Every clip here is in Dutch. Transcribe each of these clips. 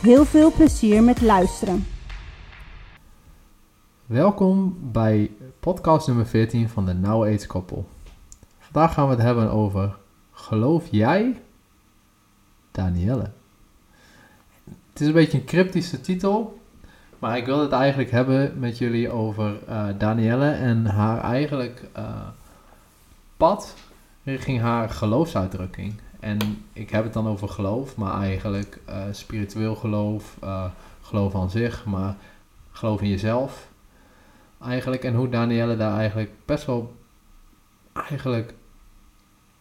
Heel veel plezier met luisteren. Welkom bij podcast nummer 14 van de Now Age Koppel. Vandaag gaan we het hebben over Geloof jij, Danielle? Het is een beetje een cryptische titel, maar ik wil het eigenlijk hebben met jullie over uh, Danielle en haar eigenlijk uh, pad richting haar geloofsuitdrukking. En ik heb het dan over geloof, maar eigenlijk uh, spiritueel geloof, geloof aan zich, maar geloof in jezelf eigenlijk. En hoe Danielle daar eigenlijk best wel eigenlijk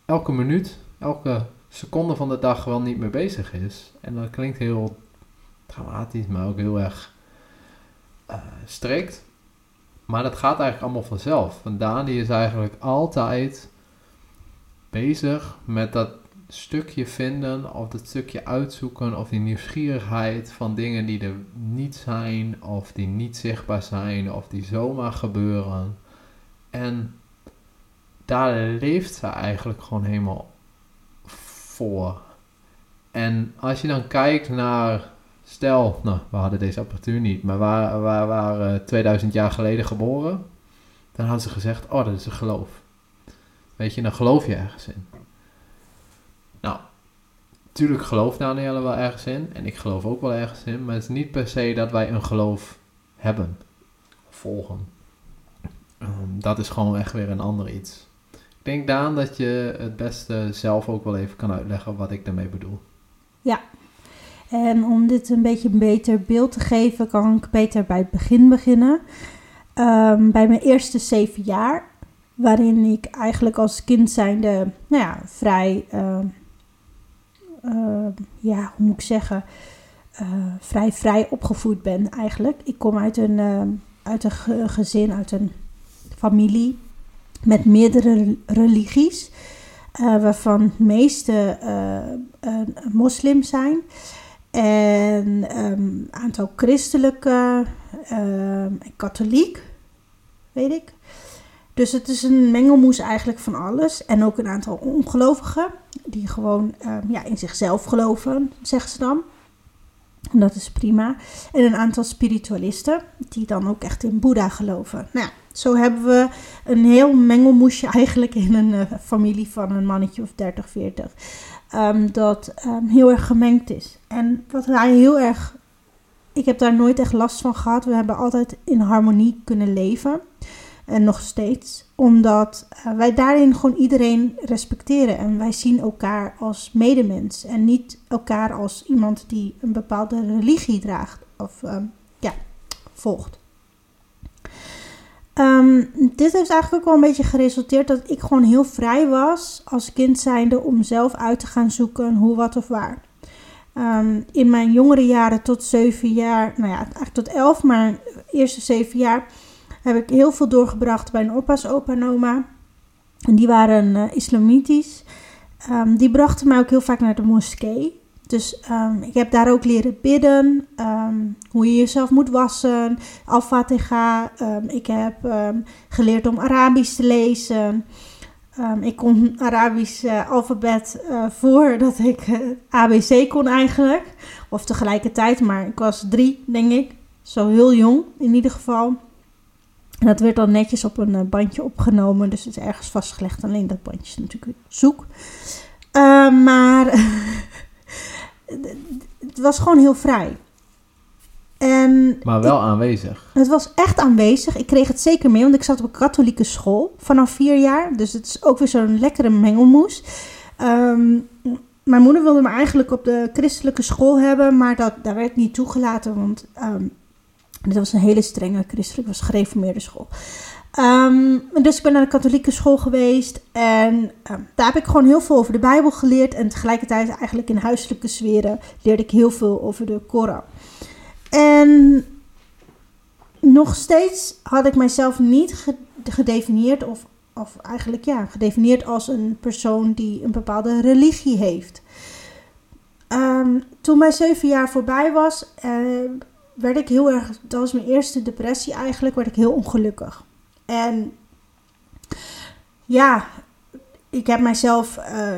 elke minuut, elke seconde van de dag wel niet mee bezig is. En dat klinkt heel dramatisch, maar ook heel erg uh, strikt. Maar dat gaat eigenlijk allemaal vanzelf. Want Dani is eigenlijk altijd bezig met dat stukje vinden of dat stukje uitzoeken of die nieuwsgierigheid van dingen die er niet zijn of die niet zichtbaar zijn of die zomaar gebeuren. En daar leeft ze eigenlijk gewoon helemaal voor. En als je dan kijkt naar, stel, nou, we hadden deze apparatuur niet, maar we waren 2000 jaar geleden geboren, dan hadden ze gezegd, oh, dat is een geloof. Weet je, dan geloof je ergens in. Natuurlijk gelooft Danielle wel ergens in, en ik geloof ook wel ergens in, maar het is niet per se dat wij een geloof hebben, volgen. Um, dat is gewoon echt weer een ander iets denk Daan dat je het beste zelf ook wel even kan uitleggen wat ik daarmee bedoel. Ja, en om dit een beetje een beter beeld te geven, kan ik beter bij het begin beginnen. Um, bij mijn eerste zeven jaar, waarin ik eigenlijk als kind zijnde, nou ja, vrij, uh, ja, hoe moet ik zeggen, uh, vrij vrij opgevoed ben eigenlijk. Ik kom uit een, uit een gezin, uit een familie met meerdere religies, uh, waarvan de meeste uh, moslim zijn. En een um, aantal christelijke en katholiek, weet ik. Dus het is een mengelmoes eigenlijk van alles. En ook een aantal ongelovigen, die gewoon um, ja, in zichzelf geloven, zeggen ze dan. En dat is prima. En een aantal spiritualisten, die dan ook echt in Boeddha geloven. Nou ja, zo hebben we een heel mengelmoesje eigenlijk in een uh, familie van een mannetje of 30, 40. Um, dat um, heel erg gemengd is. En wat hij heel erg. Ik heb daar nooit echt last van gehad. We hebben altijd in harmonie kunnen leven. En nog steeds. Omdat uh, wij daarin gewoon iedereen respecteren. En wij zien elkaar als medemens. En niet elkaar als iemand die een bepaalde religie draagt. Of um, ja, volgt. Um, dit heeft eigenlijk ook wel een beetje geresulteerd dat ik gewoon heel vrij was als kind zijnde om zelf uit te gaan zoeken hoe, wat of waar. Um, in mijn jongere jaren tot zeven jaar, nou ja, eigenlijk tot elf, maar eerste zeven jaar heb ik heel veel doorgebracht bij een opa's, opa en oma. En die waren uh, islamitisch. Um, die brachten mij ook heel vaak naar de moskee. Dus um, ik heb daar ook leren bidden, um, hoe je jezelf moet wassen, Al-Fatiha. Ik heb geleerd om Arabisch te lezen. ik kon Arabisch uh, alfabet uh, voordat ik ABC kon eigenlijk. Of tegelijkertijd, maar ik was drie, denk ik. Zo heel jong in ieder geval. En dat werd dan netjes op een bandje opgenomen. Dus het is ergens vastgelegd. Alleen dat bandje is natuurlijk zoek. maar... het was gewoon heel vrij. En maar wel aanwezig. Het was echt aanwezig. Ik kreeg het zeker mee, want ik zat op een katholieke school vanaf vier jaar. Dus het is ook weer zo'n lekkere mengelmoes. Um, mijn moeder wilde me eigenlijk op de christelijke school hebben, maar dat, daar werd niet toegelaten, want um, dit was een hele strenge christelijke, was gereformeerde school. Ehm, dus ik ben naar de katholieke school geweest en ehm, daar heb ik gewoon heel veel over de Bijbel geleerd. En tegelijkertijd eigenlijk in huiselijke sferen leerde ik heel veel over de Koran. En nog steeds had ik mijzelf niet gedefinieerd of, of eigenlijk ja, gedefinieerd als een persoon die een bepaalde religie heeft. Um, toen mijn zeven jaar voorbij was, uh, werd ik heel erg, dat was mijn eerste depressie eigenlijk, werd ik heel ongelukkig. En ja, ik heb mijzelf uh,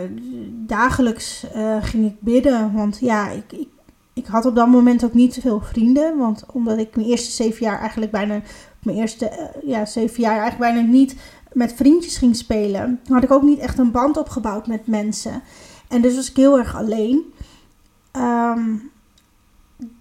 dagelijks uh, ging ik bidden, want ja, ik, ik, ik had op dat moment ook niet zoveel vrienden, want omdat ik mijn eerste zeven jaar eigenlijk bijna, mijn eerste ja, zeven jaar eigenlijk bijna niet met vriendjes ging spelen, had ik ook niet echt een band opgebouwd met mensen. En dus was ik heel erg alleen. Um,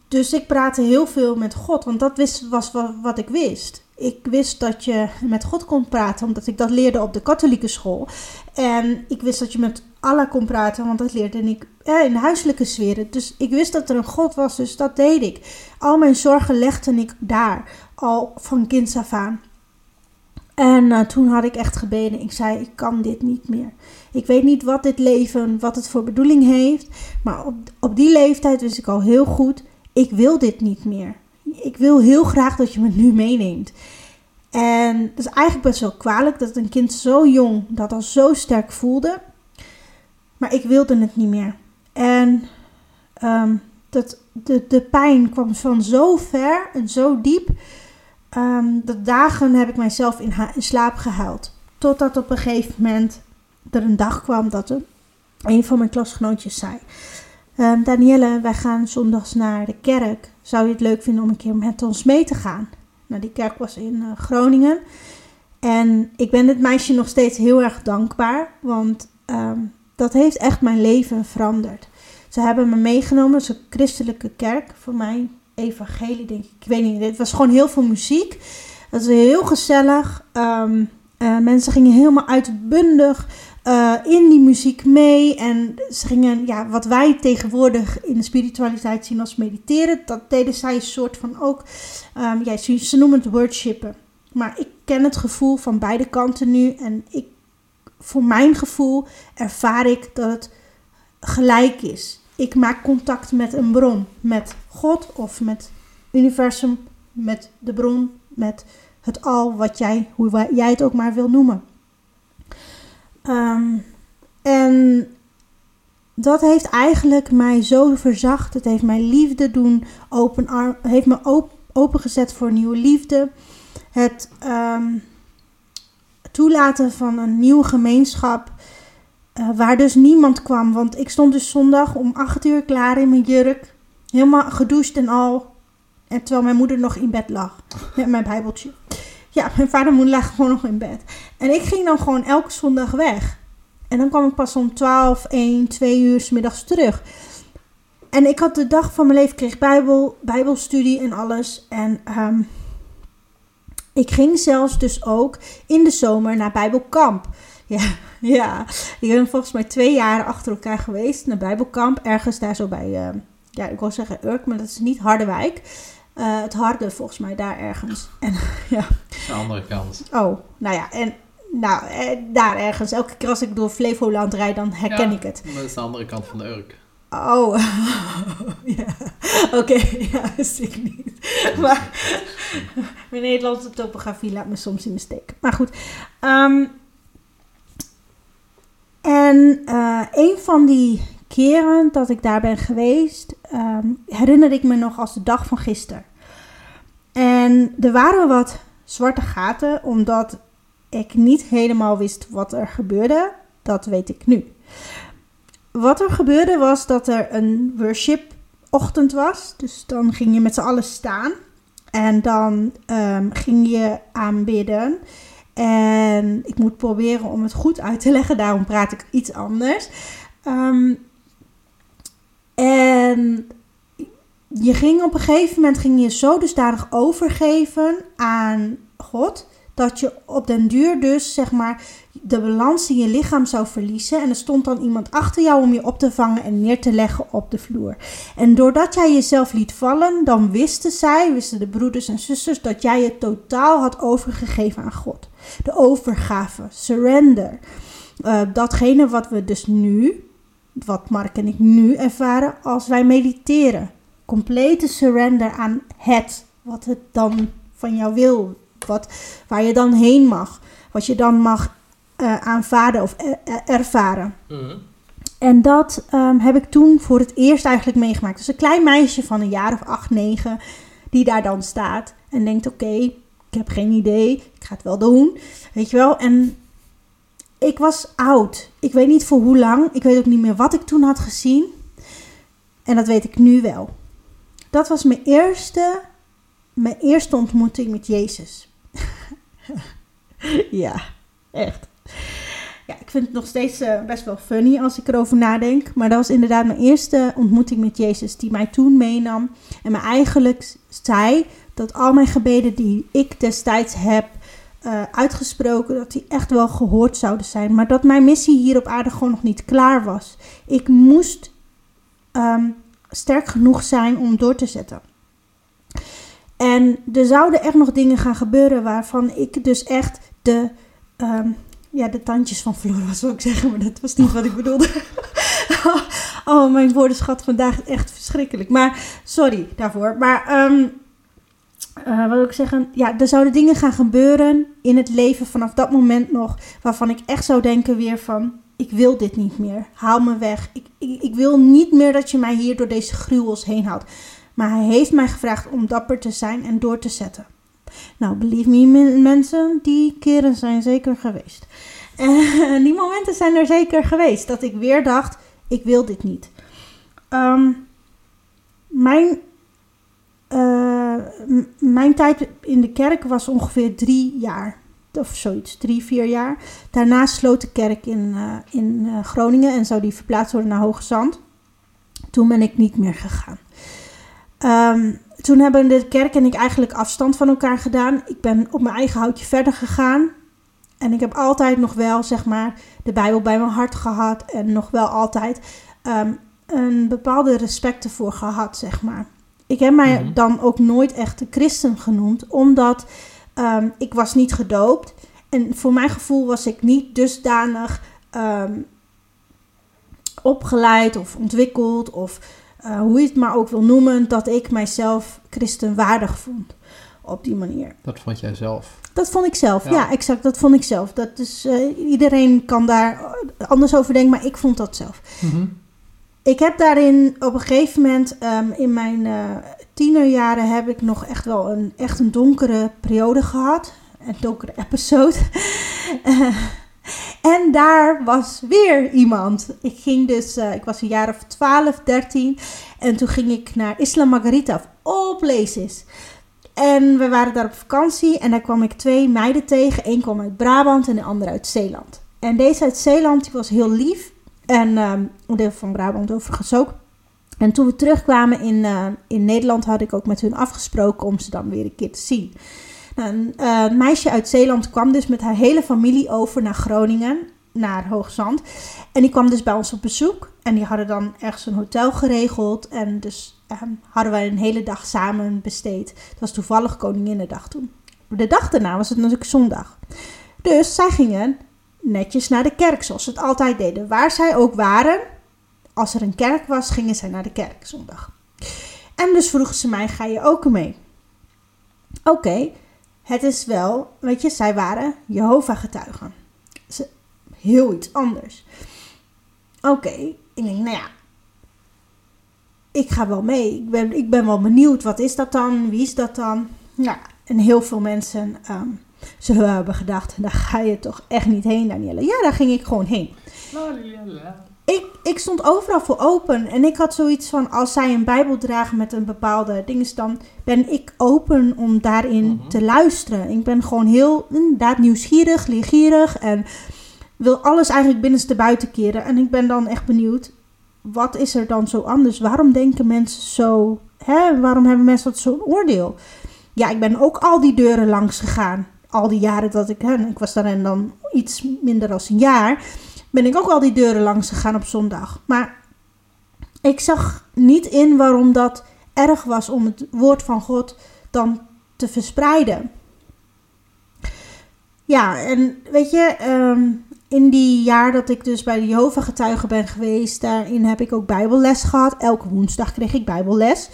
dus ik praatte heel veel met God, want dat wist, was wat, ik wist. Ik wist dat je met God kon praten, omdat ik dat leerde op de katholieke school. En ik wist dat je met Allah kon praten, want dat leerde ik eh, in de huiselijke sferen. Dus ik wist dat er een God was, dus dat deed ik. Al mijn zorgen legde ik daar, al van kinds af aan. En uh, toen had ik echt gebeden. Ik zei: Ik kan dit niet meer. Ik weet niet wat dit leven, wat het voor bedoeling heeft. Maar op die leeftijd wist ik al heel goed: Ik wil dit niet meer. Ik wil heel graag dat je me nu meeneemt. En dat is eigenlijk best wel kwalijk dat een kind zo jong dat al zo sterk voelde. Maar ik wilde het niet meer. En um, dat, de, de pijn kwam van zo ver en zo diep Um, dat dagen heb ik mijzelf in, slaap gehuild. Totdat op een gegeven moment er een dag kwam dat er een van mijn klasgenootjes zei: um, Danielle, wij gaan zondags naar de kerk. Zou je het leuk vinden om een keer met ons mee te gaan? Nou, die kerk was in uh, Groningen. En ik ben dit meisje nog steeds heel erg dankbaar, want um, dat heeft echt mijn leven veranderd. Ze hebben me meegenomen, het is een christelijke kerk voor mij evangelie, denk ik. Ik weet niet. Het was gewoon heel veel muziek. Het was heel gezellig. Um, uh, mensen gingen helemaal uitbundig uh, in die muziek mee. En ze gingen, ja, wat wij tegenwoordig in de spiritualiteit zien als mediteren, dat deden zij een soort van ook. Um, ja, ze, ze noemen het worshipen. Maar ik ken het gevoel van beide kanten nu. En ik, voor mijn gevoel ervaar ik dat het gelijk is ik maak contact met een bron, met God of met universum, met de bron, met het al wat jij, hoe jij het ook maar wil noemen. Um, en dat heeft eigenlijk mij zo verzacht. Het heeft mijn liefde doen open, heeft me op, opengezet voor nieuwe liefde. Het um, toelaten van een nieuwe gemeenschap uh, waar dus niemand kwam. Want ik stond dus zondag om 8 uur klaar in mijn jurk. Helemaal gedoucht en al. En terwijl mijn moeder nog in bed lag. Met mijn bijbeltje. Ja, mijn vader en moeder gewoon nog in bed. En ik ging dan gewoon elke zondag weg. En dan kwam ik pas om 12, 1, 2 uur s middags terug. En ik had de dag van mijn leven, kreeg bijbel, bijbelstudie en alles. En um, ik ging zelfs dus ook in de zomer naar bijbelkamp. Ja, ja. Ik ben volgens mij twee jaar achter elkaar geweest naar Bijbelkamp. Ergens daar zo bij, uh, ja, ik wil zeggen Urk, maar dat is niet Harderwijk. Uh, het Harde volgens mij daar ergens. En, ja. De andere kant. Oh, nou ja, en nou, eh, daar ergens. Elke keer als ik door Flevoland rijd, dan herken ja, ik het. dat is de andere kant van de Urk. Oh, ja. Oké, okay. ja, wist ik niet. Maar mijn Nederlandse topografie laat me soms in de steek. Maar goed, um, en uh, een van die keren dat ik daar ben geweest, um, herinner ik me nog als de dag van gisteren. En er waren wat zwarte gaten, omdat ik niet helemaal wist wat er gebeurde. Dat weet ik nu. Wat er gebeurde was dat er een worship ochtend was. Dus dan ging je met z'n allen staan. En dan um, ging je aanbidden. En ik moet proberen om het goed uit te leggen, daarom praat ik iets anders. Um, en je ging op een gegeven moment ging je zo dusdanig overgeven aan God. Dat je op den duur dus, zeg maar, de balans in je lichaam zou verliezen. En er stond dan iemand achter jou om je op te vangen en neer te leggen op de vloer. En doordat jij jezelf liet vallen, dan wisten zij, wisten de broeders en zusters, dat jij het totaal had overgegeven aan God. De overgave, surrender. Uh, datgene wat we dus nu, wat Mark en ik nu ervaren als wij mediteren. Complete surrender aan het, wat het dan van jou wil. Wat, waar je dan heen mag. Wat je dan mag uh, aanvaarden of ervaren. Mm. En dat um, heb ik toen voor het eerst eigenlijk meegemaakt. Dus een klein meisje van een jaar of acht, negen, die daar dan staat en denkt: Oké, okay, ik heb geen idee, ik ga het wel doen. Weet je wel? En ik was oud. Ik weet niet voor hoe lang. Ik weet ook niet meer wat ik toen had gezien. En dat weet ik nu wel. Dat was mijn eerste, mijn eerste ontmoeting met Jezus. ja, echt. Ja, ik vind het nog steeds uh, best wel funny als ik erover nadenk. Maar dat was inderdaad mijn eerste ontmoeting met Jezus, die mij toen meenam. En me eigenlijk zei dat al mijn gebeden die ik destijds heb uh, uitgesproken, dat die echt wel gehoord zouden zijn. Maar dat mijn missie hier op aarde gewoon nog niet klaar was. Ik moest um, sterk genoeg zijn om door te zetten. En er zouden echt nog dingen gaan gebeuren waarvan ik dus echt de, um, ja, de tandjes van Floor was, zou ik zeggen, maar dat was niet wat ik bedoelde. oh, mijn woordenschat vandaag echt verschrikkelijk. Maar sorry daarvoor. Maar um, uh, wat wil ik zeggen? Ja, er zouden dingen gaan gebeuren in het leven vanaf dat moment nog, waarvan ik echt zou denken weer van, ik wil dit niet meer. Haal me weg. Ik, ik, ik wil niet meer dat je mij hier door deze gruwels heen houdt. Maar hij heeft mij gevraagd om dapper te zijn en door te zetten. Nou, believe me, mensen, die keren zijn zeker geweest. En die momenten zijn er zeker geweest dat ik weer dacht: ik wil dit niet. Um, mijn uh, mijn tijd in de kerk was ongeveer drie jaar. Of zoiets, drie, vier jaar. Daarna sloot de kerk in, uh, in uh, Groningen en zou die verplaatst worden naar Hoge Zand. Toen ben ik niet meer gegaan. Um, toen hebben de kerk en ik eigenlijk afstand van elkaar gedaan. Ik ben op mijn eigen houtje verder gegaan. En ik heb altijd nog wel, zeg maar, de Bijbel bij mijn hart gehad. En nog wel altijd um, een bepaalde respect ervoor gehad, zeg maar. Ik heb mij mhm. dan ook nooit echt een christen genoemd, omdat um, ik was niet gedoopt. En voor mijn gevoel was ik niet dusdanig um, opgeleid of ontwikkeld of uh, hoe je het maar ook wil noemen, dat ik mijzelf christenwaardig vond op die manier. Dat vond jij zelf? Dat vond ik zelf, ja, exact. Dat vond ik zelf. Dat is, uh, iedereen kan daar anders over denken, maar ik vond dat zelf. Mm ik heb daarin op een gegeven moment um, in mijn uh, tienerjaren heb ik nog echt wel een, echt een donkere periode gehad. Een donkere episode. en daar was weer iemand. Ik ging dus, uh, ik was een jaar of 12, 13. En toen ging ik naar Isla Margarita, of all places. En we waren daar op vakantie en daar kwam ik twee meiden tegen. Eén kwam uit Brabant en de andere uit Zeeland. En deze uit Zeeland die was heel lief. En um, een deel van Brabant overigens ook. En toen we terugkwamen in, uh, in Nederland had ik ook met hun afgesproken om ze dan weer een keer te zien. Nou, een uh, meisje uit Zeeland kwam dus met haar hele familie over naar Groningen, naar Hoogzand. En die kwam dus bij ons op bezoek. En die hadden dan ergens een hotel geregeld. En dus um, hadden wij een hele dag samen besteed. Het was toevallig Koninginnedag toen. De dag daarna was het natuurlijk zondag. Dus zij gingen netjes naar de kerk, zoals ze het altijd deden. Waar zij ook waren, als er een kerk was, gingen zij naar de kerk zondag. En dus vroegen ze mij, ga je ook mee? Oké, het is wel, weet je, zij waren Jehovah-getuigen. Heel iets anders. Oké, ik denk, nou ja, ik ga wel mee. Ik ben, ik ben wel benieuwd, wat is dat dan? Wie is dat dan? Ja, en heel veel mensen um, zullen we hebben gedacht, daar ga je toch echt niet heen, Danielle. Ja, daar ging ik gewoon heen. Ik, ik stond overal voor open en ik had zoiets van, als zij een bijbel dragen met een bepaalde ding, dan ben ik open om daarin mhm. te luisteren. Ik ben gewoon heel, inderdaad, nieuwsgierig, leergierig en wil alles eigenlijk binnenste buiten keren. En ik ben dan echt benieuwd, wat is er dan zo anders? Waarom denken mensen zo, hè? Waarom hebben mensen dat zo'n oordeel? Ja, ik ben ook al die deuren langs gegaan al die jaren dat ik, hè, ik was daar en dan iets minder dan een jaar, ben ik ook al die deuren langs gegaan op zondag. Maar ik zag niet in waarom dat erg was om het woord van God dan te verspreiden. Ja, en weet je, ehm, in die jaar dat ik dus bij de Jehovah getuigen ben geweest, daarin heb ik ook bijbelles gehad. Elke woensdag kreeg ik bijbelles.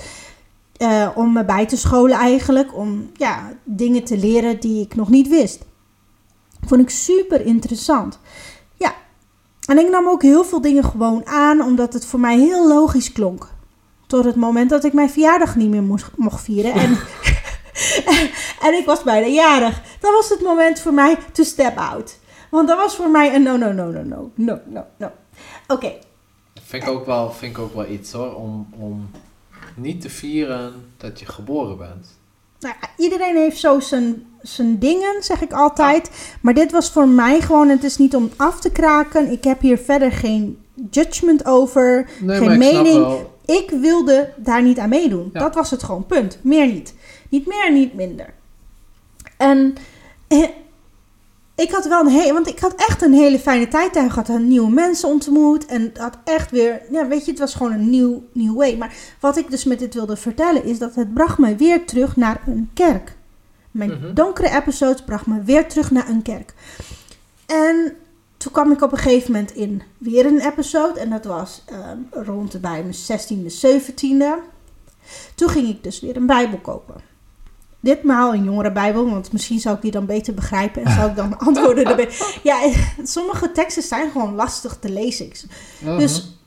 Uh, om me bij te scholen eigenlijk, om ja, dingen te leren die ik nog niet wist. Vond ik super interessant. Ja, en ik nam ook heel veel dingen gewoon aan, omdat het voor mij heel logisch klonk. Tot het moment dat ik mijn verjaardag niet meer mocht vieren. En, en, ik was bijna jarig. Dat was het moment voor mij to step out. Want dat was voor mij een no, no, no, no, no, no, no, no. Oké. Vind, ik ook wel, vind ik ook wel iets hoor, om, om niet te vieren dat je geboren bent. Nou, iedereen heeft zo zijn, zijn dingen, zeg ik altijd. Maar dit was voor mij gewoon, het is niet om af te kraken. Ik heb hier verder geen judgment over, nee, geen mening. Ik wilde daar niet aan meedoen. Dat was het gewoon, punt. Meer niet. Niet meer, niet minder. En ik had wel een hele, want ik had echt een hele fijne tijd daar gehad. Nieuwe mensen ontmoet en had echt weer, ja, weet je, het was gewoon een nieuw, nieuw way. Maar wat ik dus met dit wilde vertellen is dat het bracht me weer terug naar een kerk. Mijn mhm. donkere episodes bracht me weer terug naar een kerk. En toen kwam ik op een gegeven moment in weer een episode en dat was uh, rond bij mijn 16e, 17e. Toen ging ik dus weer een Bijbel kopen ditmaal een jongere Bijbel, want misschien zou ik die dan beter begrijpen en zou ik dan antwoorden erbij. Ja, sommige teksten zijn gewoon lastig te lezen. Uh-huh. Dus,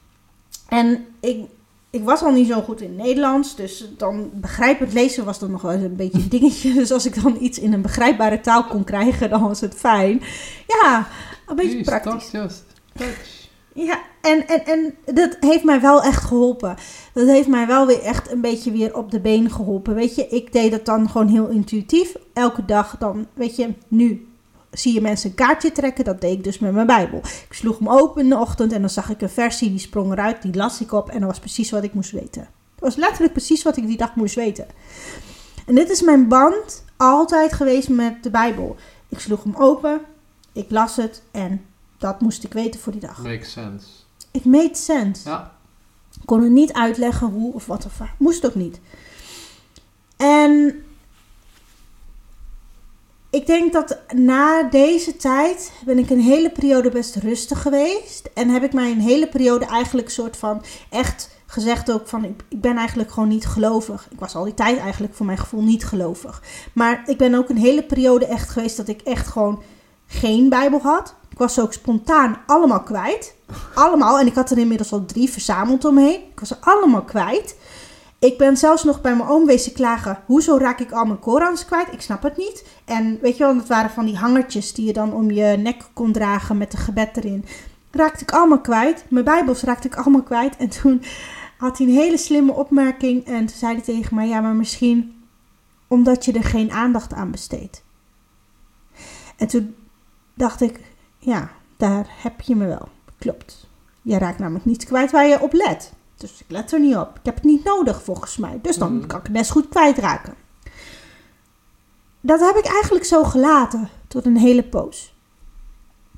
en ik, ik was al niet zo goed in Nederlands, dus dan begrijpend lezen was dan nog wel eens een beetje een dingetje. Dus als ik dan iets in een begrijpbare taal kon krijgen, dan was het fijn. Ja, een beetje praktisch. Ja, en, en, en dat heeft mij wel echt geholpen. Dat heeft mij wel weer echt een beetje weer op de been geholpen. Weet je, ik deed dat dan gewoon heel intuïtief. Elke dag dan, weet je, nu zie je mensen een kaartje trekken. Dat deed ik dus met mijn Bijbel. Ik sloeg hem open in de ochtend en dan zag ik een versie, die sprong eruit, die las ik op en dat was precies wat ik moest weten. Dat was letterlijk precies wat ik die dag moest weten. En dit is mijn band altijd geweest met de Bijbel. Ik sloeg hem open, ik las het en dat moest ik weten voor die dag. Makes sense. It made sense. Ja. Ik kon het niet uitleggen hoe of wat of waar. Moest ook niet. En ik denk dat na deze tijd ben ik een hele periode best rustig geweest. En heb ik mij een hele periode eigenlijk soort van echt gezegd ook van ik, ik ben eigenlijk gewoon niet gelovig. Ik was al die tijd eigenlijk voor mijn gevoel niet gelovig. Maar ik ben ook een hele periode echt geweest dat ik echt gewoon geen Bijbel had. Ik was ook spontaan allemaal kwijt. Allemaal. En ik had er inmiddels al drie verzameld omheen. Ik was allemaal kwijt. Ik ben zelfs nog bij mijn oom wezen klagen. Hoezo raak ik al mijn Korans kwijt? Ik snap het niet. En weet je wel, dat waren van die hangertjes die je dan om je nek kon dragen met een gebed erin. Raakte ik allemaal kwijt. Mijn Bijbels raakte ik allemaal kwijt. En toen had hij een hele slimme opmerking. En toen zei hij tegen mij: Ja, maar misschien omdat je er geen aandacht aan besteedt. En toen dacht ik: Ja, daar heb je me wel. Klopt. Je raakt namelijk niet kwijt waar je op let. Dus ik let er niet op. Ik heb het niet nodig volgens mij. Dus dan mm. kan ik het best goed kwijtraken. Dat heb ik eigenlijk zo gelaten tot een hele poos.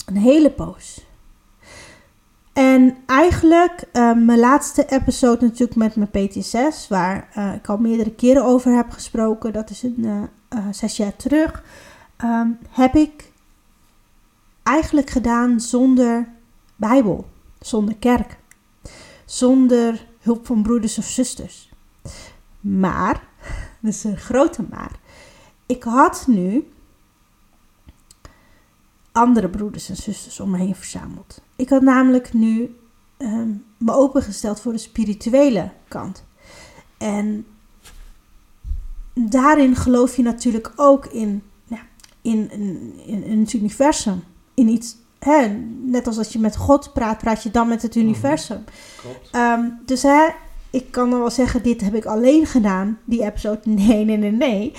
Een hele poos. En eigenlijk, uh, mijn laatste episode natuurlijk met mijn PT6, waar uh, ik al meerdere keren over heb gesproken, dat is een uh, zes jaar terug, um, heb ik eigenlijk gedaan zonder Bijbel, zonder kerk, zonder hulp van broeders of zusters. Maar, dat is een grote maar, ik had nu andere broeders en zusters om me heen verzameld. Ik had namelijk nu um, me opengesteld voor de spirituele kant. En daarin geloof je natuurlijk ook in, ja, in, in, in, in het universum. In iets hè, net als als je met God praat, praat je dan met het mhm. universum. Um, dus hè, ik kan dan wel zeggen, dit heb ik alleen gedaan, die episode. Nee, nee, nee, nee.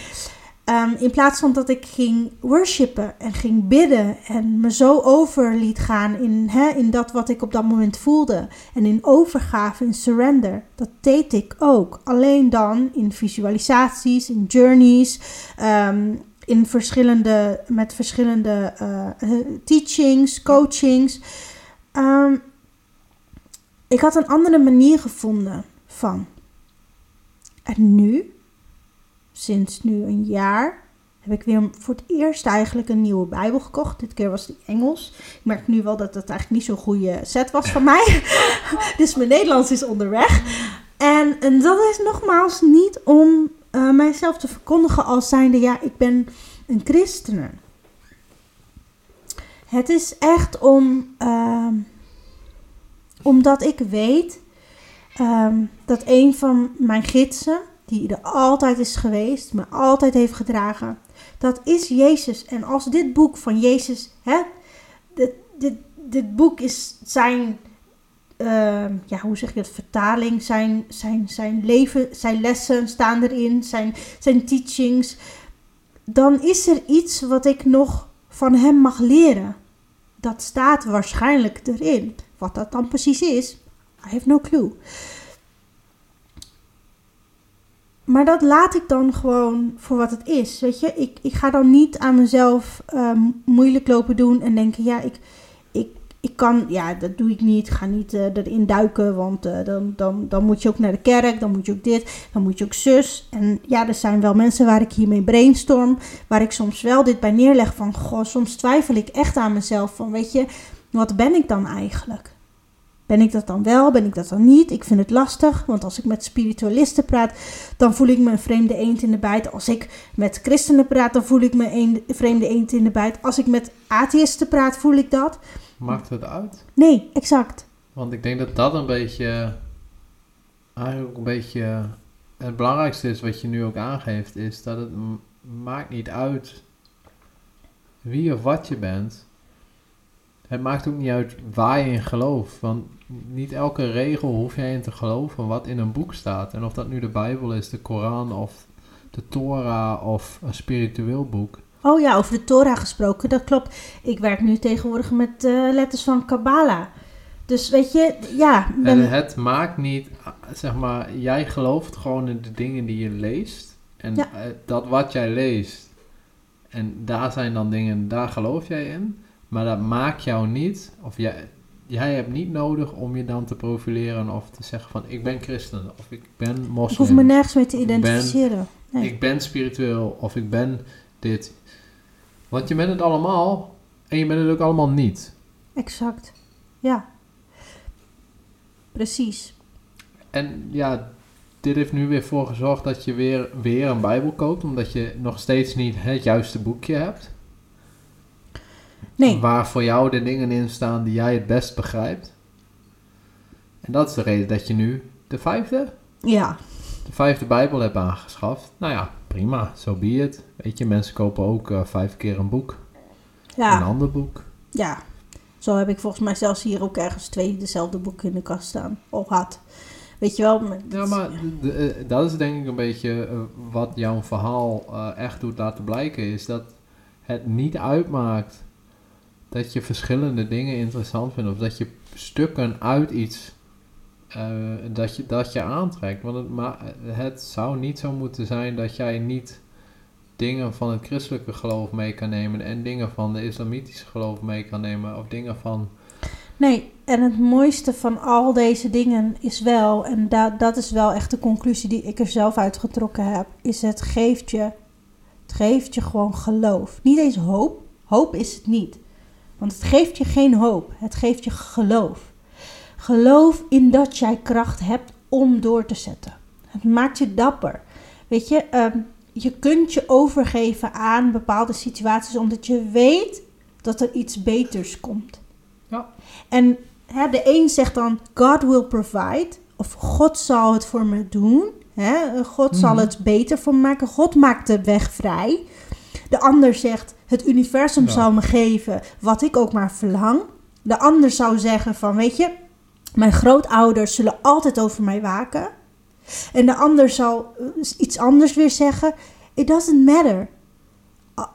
Um, in plaats van dat ik ging worshipen en ging bidden en me zo over liet gaan in, hè, in dat wat ik op dat moment voelde. En in overgave, in surrender. Dat deed ik ook. Alleen dan in visualisaties, in journeys. Um, in verschillende, met verschillende eh, teachings, coachings. Ehm, ik had een andere manier gevonden van. En nu, sinds nu een jaar, heb ik weer voor het eerst eigenlijk een nieuwe Bijbel gekocht. Dit keer was die Engels. Ik merk nu wel dat het eigenlijk niet zo'n goede set was van mij. dus mijn Nederlands is onderweg. En, en dat is nogmaals niet om uh, mijzelf te verkondigen als zijnde, ja, ik ben een christene. Het is echt om, uh, omdat ik weet um, dat een van mijn gidsen, die er altijd is geweest, me altijd heeft gedragen, dat is Jezus. En als dit boek van Jezus, hè, dit boek is zijn, uh, ja, hoe zeg je het, vertaling, zijn, zijn, zijn leven, zijn lessen staan erin, zijn, zijn teachings. Dan is er iets wat ik nog van hem mag leren. Dat staat waarschijnlijk erin. Wat dat dan precies is, I have no clue. Maar dat laat ik dan gewoon voor wat het is. Weet je, ik, ik ga dan niet aan mezelf uh, moeilijk lopen doen en denken: ja, ik, ik kan, ja, dat doe ik niet. Ga niet uh, erin duiken, want uh, dan, dan, dan moet je ook naar de kerk, dan moet je ook dit, dan moet je ook zus. En ja, er zijn wel mensen waar ik hiermee brainstorm, waar ik soms wel dit bij neerleg van: goh, soms twijfel ik echt aan mezelf van: weet je, wat ben ik dan eigenlijk? Ben ik dat dan wel? Ben ik dat dan niet? Ik vind het lastig, want als ik met spiritualisten praat, dan voel ik me een vreemde eend in de bijt. Als ik met christenen praat, dan voel ik me een vreemde eend in de bijt. Als ik met atheïsten praat, voel ik dat. Maakt het uit? Nee, exact. Want ik denk dat dat een beetje, eigenlijk een beetje, het belangrijkste is wat je nu ook aangeeft, is dat het maakt niet uit wie of wat je bent. Het maakt ook niet uit waar je in gelooft. Want niet elke regel hoef jij in te geloven wat in een boek staat. En of dat nu de Bijbel is, de Koran of de Torah of een spiritueel boek. Oh ja, over de Torah gesproken, dat klopt. Ik werk nu tegenwoordig met uh, letters van Kabbalah. Dus weet je, ja. Ben... En het maakt niet, zeg maar, jij gelooft gewoon in de dingen die je leest. En ja. dat wat jij leest, en daar zijn dan dingen, daar geloof jij in. Maar dat maakt jou niet, of jij, jij hebt niet nodig om je dan te profileren of te zeggen van ik ben christen of ik ben moslim. Ik hoef me nergens mee te identificeren. Ik ben, nee. ik ben spiritueel of ik ben dit. Want je bent het allemaal en je bent het ook allemaal niet. Exact. Ja. Precies. En ja, dit heeft nu weer voor gezorgd dat je weer, weer een Bijbel koopt, omdat je nog steeds niet het juiste boekje hebt. Nee. Waar voor jou de dingen in staan die jij het best begrijpt. En dat is de reden dat je nu de vijfde? Ja. De vijfde Bijbel hebt aangeschaft. Nou ja, prima, zo so be it. Weet je, mensen kopen ook uh, vijf keer een boek. Ja. Een ander boek. Ja. Zo heb ik volgens mij zelfs hier ook ergens twee dezelfde boeken in de kast staan. Of had. Weet je wel? Ja, maar de, uh, dat is denk ik een beetje uh, wat jouw verhaal echt doet laten blijken. Is dat het niet uitmaakt dat je verschillende dingen interessant vindt. Of dat je stukken uit iets uh, dat, je, dat je aantrekt. Want het, maar het zou niet zo moeten zijn dat jij niet dingen van het christelijke geloof mee kan nemen en dingen van de islamitische geloof mee kan nemen. Of dingen van. Nee, en het mooiste van al deze dingen is wel, en da dat is wel echt de conclusie die ik er zelf uitgetrokken heb, is het geeft je, het geeft je gewoon geloof. Niet eens hoop, hoop is het niet. Want het geeft je geen hoop, het geeft je geloof. Geloof in dat jij kracht hebt om door te zetten. Het maakt je dapper. Weet je, ehm, je kunt je overgeven aan bepaalde situaties omdat je weet dat er iets beters komt. Ja. En hè, de een zegt dan: God will provide, of God zal het voor me doen. Hè? God zal mhm. het beter voor me maken. God maakt de weg vrij. De ander zegt, het universum ja. zal me geven wat ik ook maar verlang. De ander zou zeggen van, weet je, mijn grootouders zullen altijd over mij waken. En de ander zal eh, iets anders weer zeggen. It doesn't matter.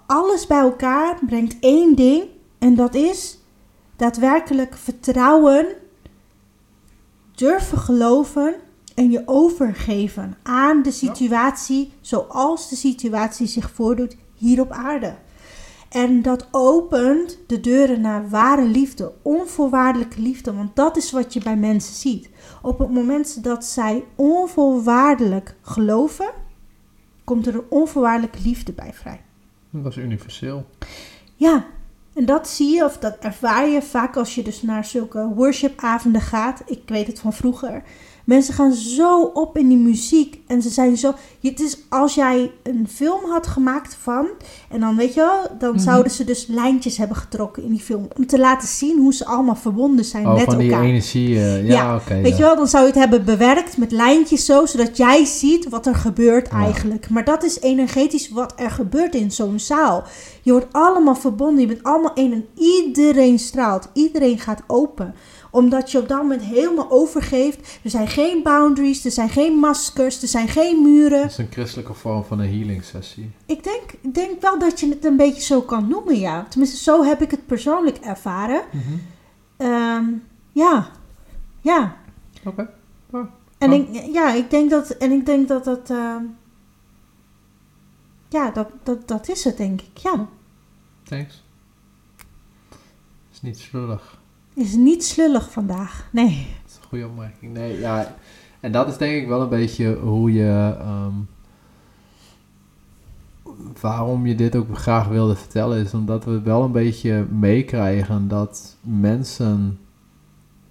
Alles bij elkaar brengt één ding. En dat is daadwerkelijk vertrouwen, durven geloven en je overgeven aan de situatie zoals de situatie zich voordoet hier op aarde. En dat opent de deuren naar ware liefde, onvoorwaardelijke liefde, want dat is wat je bij mensen ziet. Op het moment dat zij onvoorwaardelijk geloven, komt er een onvoorwaardelijke liefde bij vrij. Dat is universeel. Ja, en dat zie je of dat ervaar je vaak als je dus naar zulke worshipavonden gaat. Ik weet het van vroeger. Mensen gaan zo op in die muziek. En ze zijn zo. Het is als jij een film had gemaakt van. En dan weet je wel, dan Mhm. zouden ze dus lijntjes hebben getrokken in die film. Om te laten zien hoe ze allemaal verbonden zijn Oh, met van die elkaar. energie. eh, ja, Ja, oké. Weet ja. je wel, dan zou je het hebben bewerkt met lijntjes zo, zodat jij ziet wat er gebeurt Ja. eigenlijk. Maar dat is energetisch wat er gebeurt in zo'n zaal. Je wordt allemaal verbonden, je bent allemaal één en iedereen straalt. Iedereen gaat open omdat je op dat moment helemaal overgeeft. Er zijn geen boundaries, er zijn geen maskers, er zijn geen muren. Dat is een christelijke vorm van een healing sessie. Ik denk, ik denk wel dat je het een beetje zo kan noemen, ja. Tenminste, zo heb ik het persoonlijk ervaren. Ehm, ja, ja. Oké. En Oh. ik, ja, ik denk dat, en ik denk dat dat, ehm, ja, dat, dat, dat is het, denk ik. Ja, Thanks. Is niet slullig. Is niet slullig vandaag. Nee. Dat is een goede opmerking. Nee, ja. En dat is denk ik wel een beetje hoe je... ehm, waarom je dit ook graag wilde vertellen is omdat we wel een beetje meekrijgen dat mensen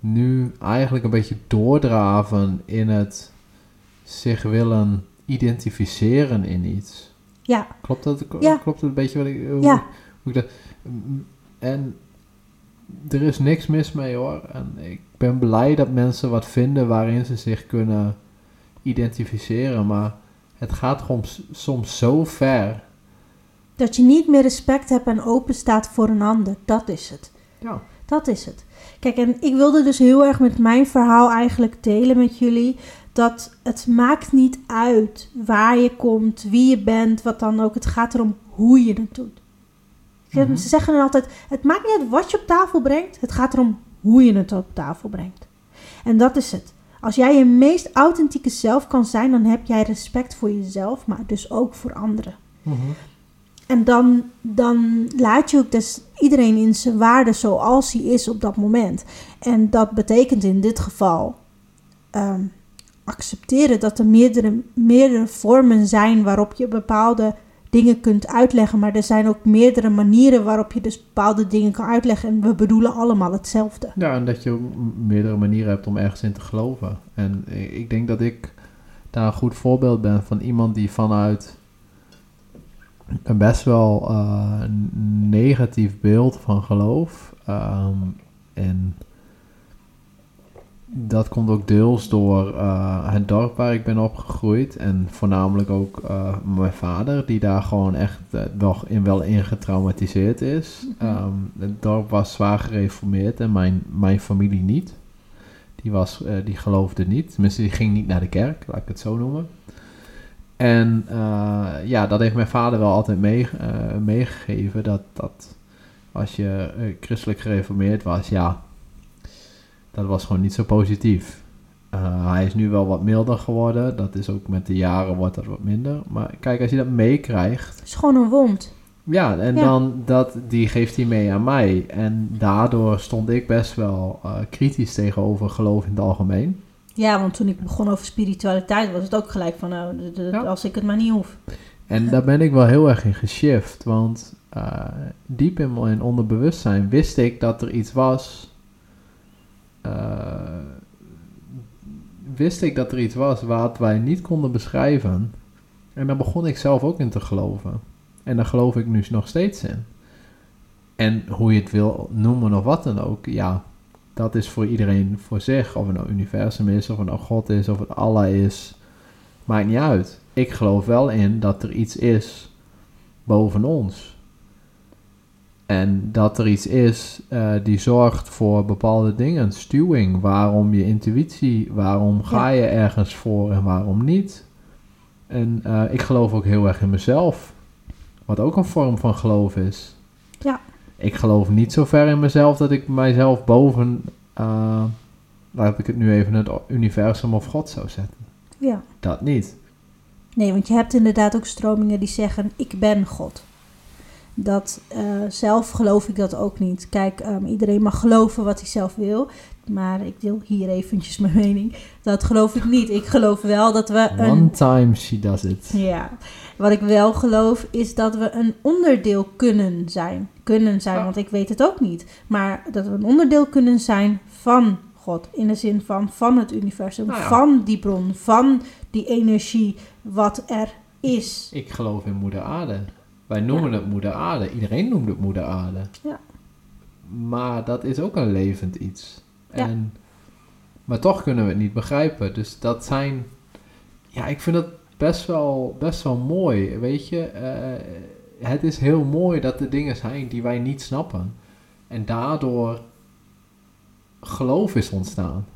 nu eigenlijk een beetje doordraven in het zich willen identificeren in iets. Ja, Klopt dat? Ja. Klopt het een beetje wat ik... Hoe, Ja. hoe ik dat... En er is niks mis mee hoor. En ik ben blij dat mensen wat vinden waarin ze zich kunnen identificeren. Maar het gaat gewoon s- soms zo ver. dat je niet meer respect hebt en open staat voor een ander. Dat is het. Ja. Dat is het. Kijk, en ik wilde dus heel erg met mijn verhaal eigenlijk delen met jullie. Dat het maakt niet uit waar je komt, wie je bent, wat dan ook. Het gaat erom hoe je het doet. Ze- Mhm. Ze zeggen dan altijd, het maakt niet uit wat je op tafel brengt. Het gaat erom hoe je het op tafel brengt. En dat is het. Als jij je meest authentieke zelf kan zijn, dan heb jij respect voor jezelf, maar dus ook voor anderen. En dan, dan laat je ook dus iedereen in zijn waarde zoals hij is op dat moment. En dat betekent in dit geval ehm, accepteren dat er meerdere, meerdere vormen zijn waarop je bepaalde dingen kunt uitleggen. Maar er zijn ook meerdere manieren waarop je dus bepaalde dingen kan uitleggen. En we bedoelen allemaal hetzelfde. Ja, en dat je meerdere manieren hebt om ergens in te geloven. En ik denk dat ik daar een goed voorbeeld ben van iemand die vanuit een best wel eh, negatief beeld van geloof. ehm, en dat komt ook deels door eh, het dorp waar ik ben opgegroeid. En voornamelijk ook eh, mijn vader, die daar gewoon echt eh, wel, in, wel in getraumatiseerd is. Mhm. Ehm, het dorp was zwaar gereformeerd en mijn, mijn familie niet. Die, was, die geloofde niet. Tenminste, die ging niet naar de kerk, laat ik het zo noemen. En ja, dat heeft mijn vader wel altijd mee, meegegeven. Dat, dat als je christelijk gereformeerd was, ja, dat was gewoon niet zo positief. Eh, hij is nu wel wat milder geworden. Dat is ook met de jaren wordt dat wat minder. Maar kijk, als je dat meekrijgt. Het is gewoon een wond. Ja, en Ja. dan dat, die geeft hij mee aan mij. En daardoor stond ik best wel eh, kritisch tegenover geloof in het algemeen. Ja, want toen ik begon over spiritualiteit was het ook gelijk van, nou, de- de- Ja. als ik het maar niet hoef. En daar ben ik wel heel erg in geshift. Want eh, diep in mijn onderbewustzijn wist ik dat er iets was. Eh, wist ik dat er iets was wat wij niet konden beschrijven. En daar begon ik zelf ook in te geloven. En daar geloof ik nu nog steeds in. En hoe je het wil noemen of wat dan ook, ja, dat is voor iedereen voor zich. Of het nou universum is, of het nou God is, of het Allah is. Maakt niet uit. Ik geloof wel in dat er iets is boven ons. En dat er iets is eh, die zorgt voor bepaalde dingen. Stuwing, waarom je intuïtie, waarom ga je ergens voor en waarom niet. En eh, ik geloof ook heel erg in mezelf. Wat ook een vorm van geloof is. Ja. Ik geloof niet zo ver in mezelf dat ik mijzelf boven, eh, laat ik het nu even het universum of God zou zetten. Ja. Dat niet. Nee, want je hebt inderdaad ook stromingen die zeggen, ik ben God. Dat eh, zelf geloof ik dat ook niet. Kijk, ehm, iedereen mag geloven wat hij zelf wil. Maar ik deel hier eventjes mijn mening. Dat geloof ik niet. Ik geloof wel dat we een... One time she does it. Ja, wat ik wel geloof is dat we een onderdeel kunnen zijn. Kunnen zijn, Ja. want ik weet het ook niet. Maar dat we een onderdeel kunnen zijn van God. In de zin van van het universum, Nou ja. van die bron, van die energie wat er is. Ik geloof in moeder aarde. Wij noemen het moeder aarde. Iedereen noemt het moeder aarde. Ja. Maar dat is ook een levend iets. En, maar toch kunnen we het niet begrijpen. Dus dat zijn... Ja, ik vind dat best wel, best wel mooi. Weet je, Eh, het is heel mooi dat er dingen zijn die wij niet snappen. En daardoor geloof is ontstaan.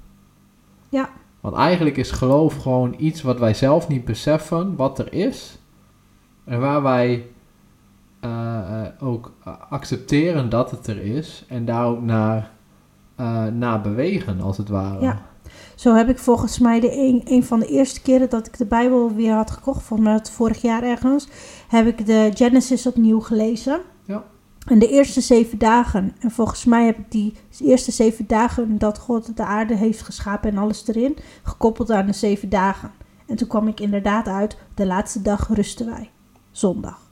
Ja. Want eigenlijk is geloof gewoon iets wat wij zelf niet beseffen wat er is. En waar wij eh, eh, ook accepteren dat het er is. En daar ook naar, eh, naar bewegen, als het ware. Ja. Zo heb ik volgens mij de een, een van de eerste keren dat ik de Bijbel weer had gekocht, volgens mij het vorig jaar ergens, heb ik de Genesis opnieuw gelezen. Ja. En de eerste zeven dagen, en volgens mij heb ik die eerste zeven dagen dat God de aarde heeft geschapen en alles erin, gekoppeld aan de zeven dagen. En toen kwam ik inderdaad uit, de laatste dag rusten wij, zondag.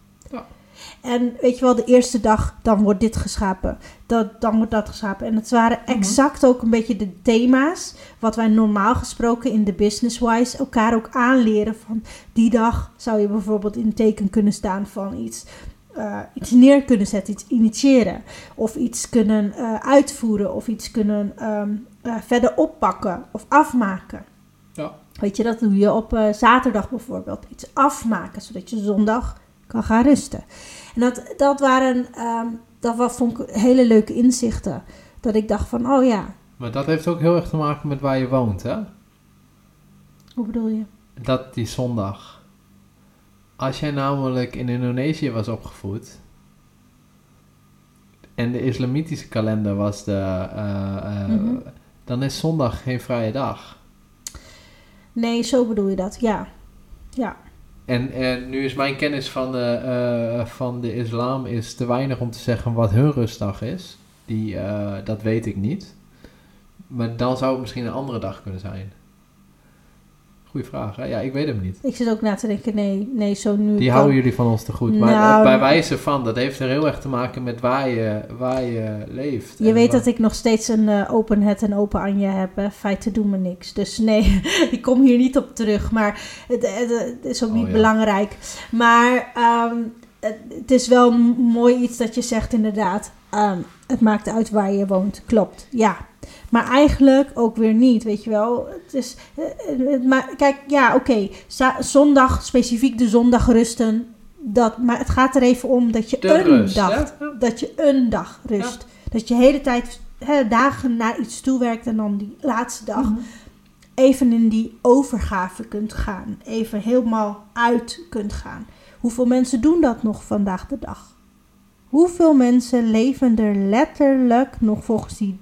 En weet je wel, de eerste dag, dan wordt dit geschapen, dat, dan wordt dat geschapen. En het waren Mhm. exact ook een beetje de thema's wat wij normaal gesproken in de business-wise elkaar ook aanleren. Van die dag zou je bijvoorbeeld in teken kunnen staan van iets, eh, iets neer kunnen zetten, iets initiëren. Of iets kunnen eh, uitvoeren of iets kunnen ehm, eh, verder oppakken of afmaken. Ja. Weet je, dat doe je op zaterdag bijvoorbeeld. Iets afmaken, zodat je zondag kan gaan rusten. En dat, dat waren, ehm, dat was, vond ik hele leuke inzichten. Dat ik dacht van, oh ja, Maar dat heeft ook heel erg te maken met waar je woont, hè? hoe bedoel je? Dat die zondag. Als jij namelijk in Indonesië was opgevoed. En de islamitische kalender was de. eh, eh, Mhm. Dan is zondag geen vrije dag. Nee, zo bedoel je dat, ja. Ja, En, en nu is mijn kennis van de, eh, van de islam is te weinig om te zeggen wat hun rustdag is. Die, eh, dat weet ik niet. Maar dan zou het misschien een andere dag kunnen zijn. Vraag, hè? Ja, ik weet hem niet. ik zit ook na te denken, nee, nee, zo nu. Die kan- houden jullie van ons te goed. Maar Nou, eh, bij wijze van, dat heeft er heel erg te maken met waar je, waar je leeft. Je weet waar- dat ik nog steeds een eh, open het en open Anja heb. Hè. Feiten doen me niks. Dus nee, ik kom hier niet op terug. Maar het, het- het is ook Oh, niet ja. belangrijk. Maar ehm, het, is wel mooi iets dat je zegt inderdaad. Ehm, het maakt uit waar je woont. Klopt, ja. Maar eigenlijk ook weer niet, weet je wel. Het is, eh, het ma- kijk, ja, oké. Zondag, specifiek de zondag rusten. Dat, maar het gaat er even om dat je De een rust, dag? Ja. dat je een dag rust. Dat je de hele tijd hè, dagen naar iets toe werkt en dan die laatste dag Mhm. even in die overgave kunt gaan. Even helemaal uit kunt gaan. Hoeveel mensen doen dat nog vandaag de dag? Hoeveel mensen leven er letterlijk nog volgens die,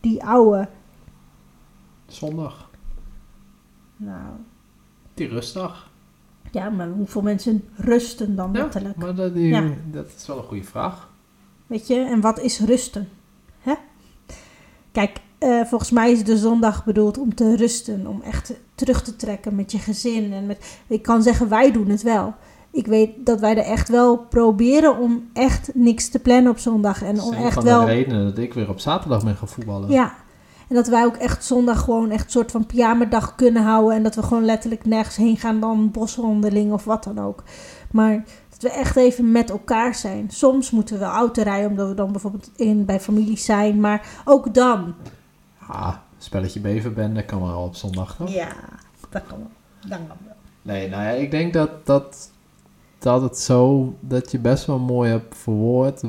die oude... Zondag, Nou, die rustdag. ja, maar hoeveel mensen rusten dan Ja, letterlijk? maar dat, die- Ja. dat is wel een goede vraag. Weet je, en wat is rusten? Hè? Kijk, eh, volgens mij is de zondag bedoeld om te rusten, om echt terug te trekken met je gezin. En met, ik kan zeggen, wij doen het wel. Ik weet dat wij er echt wel proberen om echt niks te plannen op zondag. En Dat om echt van wel. de redenen dat ik weer op zaterdag ben gaan voetballen. Ja. En dat wij ook echt zondag gewoon echt een soort van pyjamadag kunnen houden. En dat we gewoon letterlijk nergens heen gaan dan boswandeling of wat dan ook. Maar dat we echt even met elkaar zijn. Soms moeten we wel auto rijden omdat we dan bijvoorbeeld in, bij familie zijn. Maar ook dan. Ah, spelletje beverbende kan wel op zondag, toch? Ja, dat kan wel. Dan kan wel. Nee, nou ja, ik denk dat, dat, dat het zo, dat je best wel mooi hebt verwoord,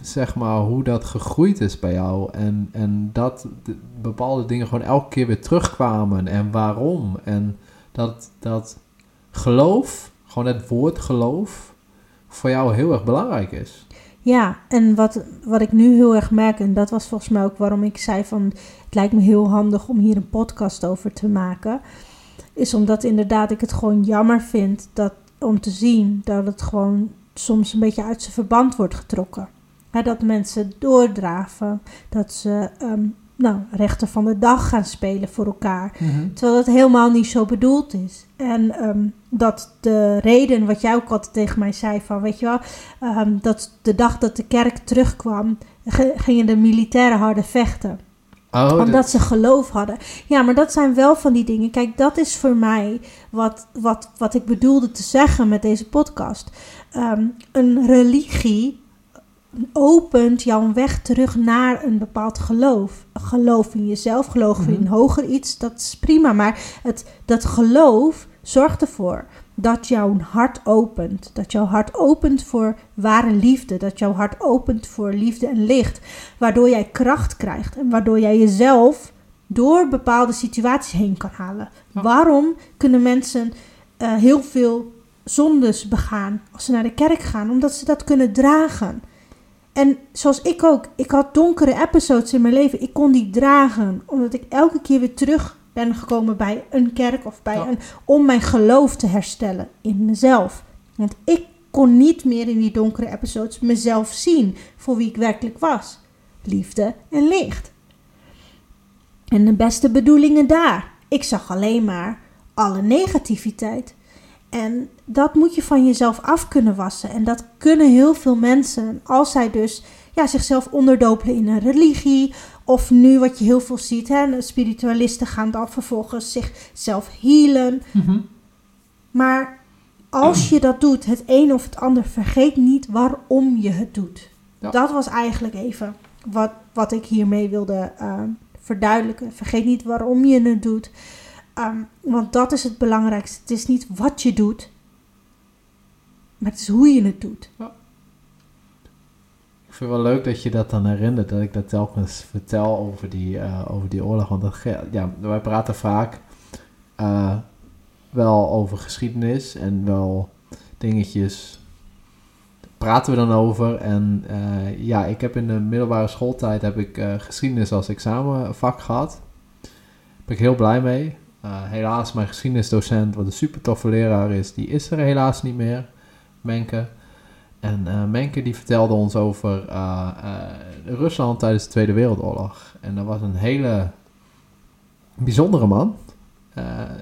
zeg maar, hoe dat gegroeid is bij jou. En, en dat de- bepaalde dingen gewoon elke keer weer terugkwamen en waarom. En dat, dat geloof, gewoon het woord geloof, voor jou heel erg belangrijk is. Ja, en wat, wat ik nu heel erg merk, en dat was volgens mij ook waarom ik zei van het lijkt me heel handig om hier een podcast over te maken, is omdat inderdaad ik het gewoon jammer vind dat, om te zien dat het gewoon soms een beetje uit zijn verband wordt getrokken. Dat mensen doordraven, dat ze ehm, nou, rechter van de dag gaan spelen voor elkaar. Mhm. Terwijl dat helemaal niet zo bedoeld is. En ehm, dat de reden, wat jij ook altijd tegen mij zei, van weet je wel, ehm, dat de dag dat de kerk terugkwam, ge- gingen de militairen harder vechten. Oh, Omdat dat- ze geloof hadden. Ja, maar dat zijn wel van die dingen. Kijk, dat is voor mij wat, wat, wat ik bedoelde te zeggen met deze podcast. Ehm, een religie opent jouw weg terug naar een bepaald geloof. Geloof in jezelf, geloof in Mhm. hoger iets, dat is prima. Maar het, dat geloof zorgt ervoor dat jouw hart opent. Dat jouw hart opent voor ware liefde. Dat jouw hart opent voor liefde en licht. Waardoor jij kracht krijgt. En waardoor jij jezelf door bepaalde situaties heen kan halen. Ja. Waarom kunnen mensen eh, heel veel zondes begaan als ze naar de kerk gaan? Omdat ze dat kunnen dragen. En zoals ik ook, ik had donkere episodes in mijn leven. Ik kon die dragen, omdat ik elke keer weer terug ben gekomen bij een kerk of bij Ja. een om mijn geloof te herstellen in mezelf. Want ik kon niet meer in die donkere episodes mezelf zien voor wie ik werkelijk was. Liefde en licht. En de beste bedoelingen daar. Ik zag alleen maar alle negativiteit. En dat moet je van jezelf af kunnen wassen. En dat kunnen heel veel mensen als zij dus ja, zichzelf onderdopelen in een religie. Of nu wat je heel veel ziet, hè, spiritualisten gaan dan vervolgens zichzelf healen. Mhm. Maar als je dat doet, het een of het ander, vergeet niet waarom je het doet. Ja. Dat was eigenlijk even wat, wat ik hiermee wilde eh, verduidelijken. Vergeet niet waarom je het doet. Ehm, want dat is het belangrijkste. Het is niet wat je doet, maar het is hoe je het doet. Ik vind het wel leuk dat je dat dan herinnert, dat ik dat telkens vertel over die, eh, over die oorlog. Want dat, ja, wij praten vaak eh, wel over geschiedenis en wel dingetjes praten we dan over. En eh, ja, ik heb in de middelbare schooltijd heb ik geschiedenis als examenvak gehad. Daar ben ik heel blij mee. Helaas, mijn geschiedenisdocent, wat een super toffe leraar is, die is er helaas niet meer. Menke. En eh, Menke die vertelde ons over eh, eh, Rusland tijdens de Tweede Wereldoorlog. En dat was een hele bijzondere man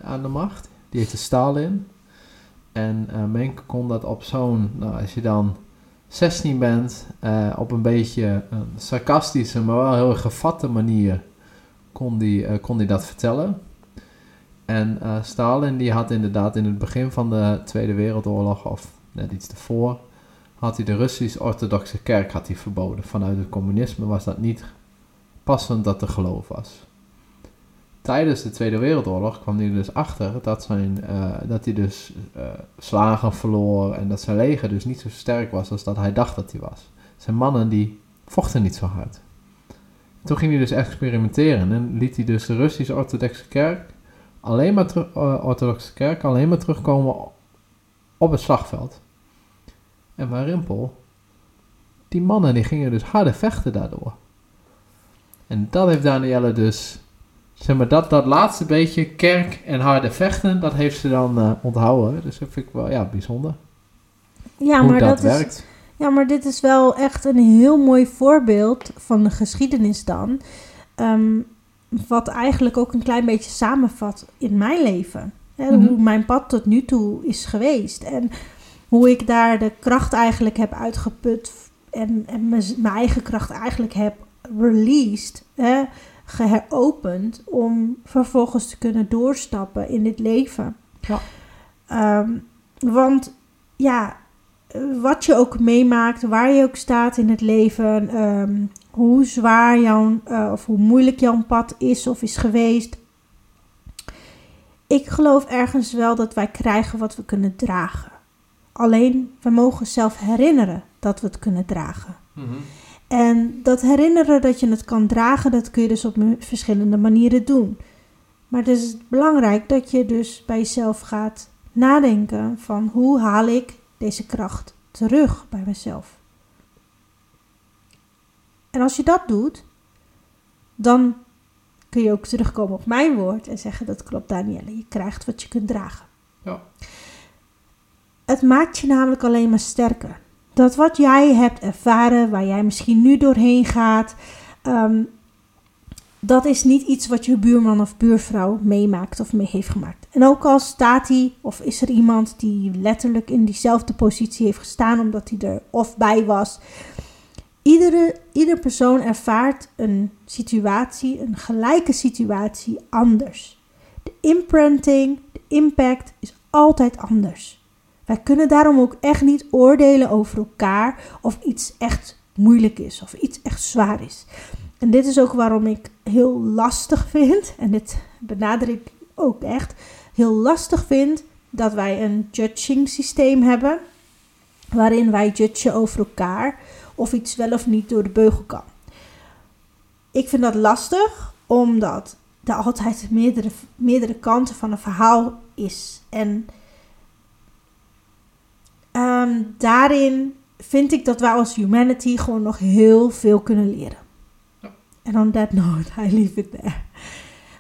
aan de macht. Die heette Stalin. En Menke kon dat op zo'n, nou als je dan 16 bent, op een beetje een sarcastische, maar wel heel gevatte manier kon die, kon die dat vertellen. En Stalin die had inderdaad in het begin van de Tweede Wereldoorlog, of net iets ervoor, had hij de Russisch-Orthodoxe kerk had hij verboden. Vanuit het communisme was dat niet passend dat er geloof was. Tijdens de Tweede Wereldoorlog kwam hij dus achter dat, zijn, eh, dat hij dus eh, slagen verloor en dat zijn leger dus niet zo sterk was als dat hij dacht dat hij was. Zijn mannen die vochten niet zo hard. Toen ging hij dus experimenteren en liet hij dus de Russisch-Orthodoxe kerk alleen maar eh, orthodoxe kerk alleen maar terugkomen op het slagveld. En bij Rimpel, die mannen die gingen dus harder vechten daardoor. En dat heeft Danielle dus, zeg maar, dat, dat laatste beetje kerk en harde vechten, dat heeft ze dan eh, onthouden. Dus dat vind ik wel, ja, bijzonder. Ja, hoe maar dat, dat, is, werkt. Ja, maar dit is wel echt een heel mooi voorbeeld van de geschiedenis dan. Ehm, wat eigenlijk ook een klein beetje samenvat in mijn leven. Hè, Mhm. Hoe mijn pad tot nu toe is geweest. En hoe ik daar de kracht eigenlijk heb uitgeput. En, en mijn eigen kracht eigenlijk heb released. Hè, geheropend. Om vervolgens te kunnen doorstappen in dit leven. Ja. Ehm, want ja, wat je ook meemaakt, waar je ook staat in het leven, ehm, hoe zwaar jouw, eh, of hoe moeilijk jouw pad is of is geweest. Ik geloof ergens wel dat wij krijgen wat we kunnen dragen. Alleen, we mogen zelf herinneren dat we het kunnen dragen. En dat herinneren dat je het kan dragen, dat kun je dus op verschillende manieren doen. Maar het is belangrijk dat je dus bij jezelf gaat nadenken van hoe haal ik deze kracht terug bij mezelf. En als je dat doet, dan kun je ook terugkomen op mijn woord en zeggen dat klopt Danielle, je krijgt wat je kunt dragen. Ja. Het maakt je namelijk alleen maar sterker. dat wat jij hebt ervaren, waar jij misschien nu doorheen gaat, ehm, dat is niet iets wat je buurman of buurvrouw meemaakt of mee heeft gemaakt. En ook al staat hij of is er iemand die letterlijk in diezelfde positie heeft gestaan omdat hij er of bij was. Iedere, ieder persoon ervaart een situatie, een gelijke situatie anders. De imprinting, de impact is altijd anders. Wij kunnen daarom ook echt niet oordelen over elkaar of iets echt moeilijk is of iets echt zwaar is. En dit is ook waarom ik heel lastig vind, en dit benadruk ik ook echt, heel lastig vind dat wij een judging systeem hebben, waarin wij judgen over elkaar of iets wel of niet door de beugel kan. Ik vind dat lastig, omdat er altijd meerdere, meerdere kanten van een verhaal is. En ehm, daarin vind ik dat wij als humanity gewoon nog heel veel kunnen leren. En on that note, I leave it there.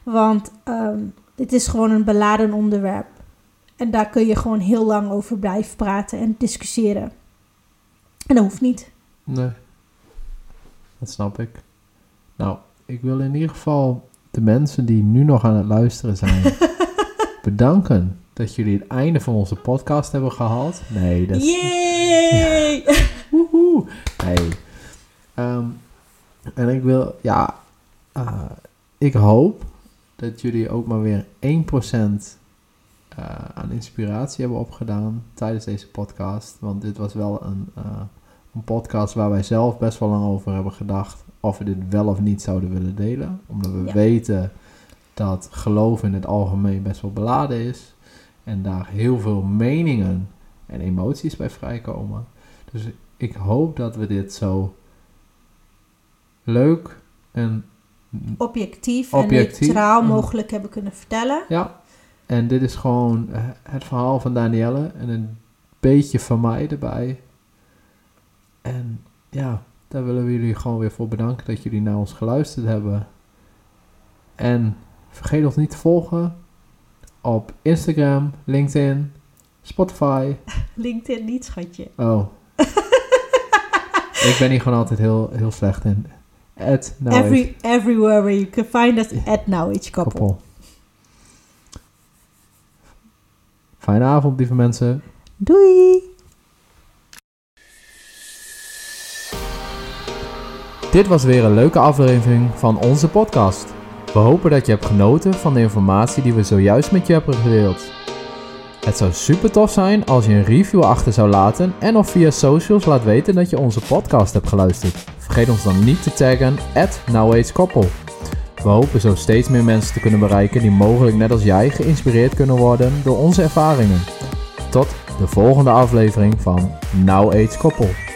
Want um, dit is gewoon een beladen onderwerp. En daar kun je gewoon heel lang over blijven praten en discussiëren. En dat hoeft niet. Nee, dat snap ik. Nou, ik wil in ieder geval de mensen die nu nog aan het luisteren zijn bedanken dat jullie het einde van onze podcast hebben gehaald. Nee, dat is... Yay! Woehoe. Nee. Ehm, en ik wil, ja, uh, ik hoop dat jullie ook maar weer 1% uh, aan inspiratie hebben opgedaan tijdens deze podcast. Want dit was wel een, uh, een podcast waar wij zelf best wel lang over hebben gedacht of we dit wel of niet zouden willen delen. Omdat we Ja. weten dat geloof in het algemeen best wel beladen is. En daar heel veel meningen en emoties bij vrijkomen. Dus ik hoop dat we dit zo leuk en Objectief, Objectief. en neutraal mogelijk hebben kunnen vertellen. ja. En dit is gewoon eh, het verhaal van Danielle en een beetje van mij erbij. En ja, daar willen we jullie gewoon weer voor bedanken dat jullie naar ons geluisterd hebben. En vergeet ons niet te volgen op Instagram, LinkedIn, Spotify. LinkedIn niet, schatje. Oh. ik ben hier gewoon altijd heel, heel slecht in. Ed, nou Every, everywhere where you can find us at Now Each Couple. koppel. Fijne avond, lieve mensen. Doei! Dit was weer een leuke aflevering van onze podcast. We hopen dat je hebt genoten van de informatie die we zojuist met je hebben gedeeld. Het zou super tof zijn als je een review achter zou laten en of via socials laat weten dat je onze podcast hebt geluisterd. Vergeet ons dan niet te taggen at NowAgeKoppel. We hopen zo steeds meer mensen te kunnen bereiken die mogelijk net als jij geïnspireerd kunnen worden door onze ervaringen. Tot de volgende aflevering van Now Age Koppel.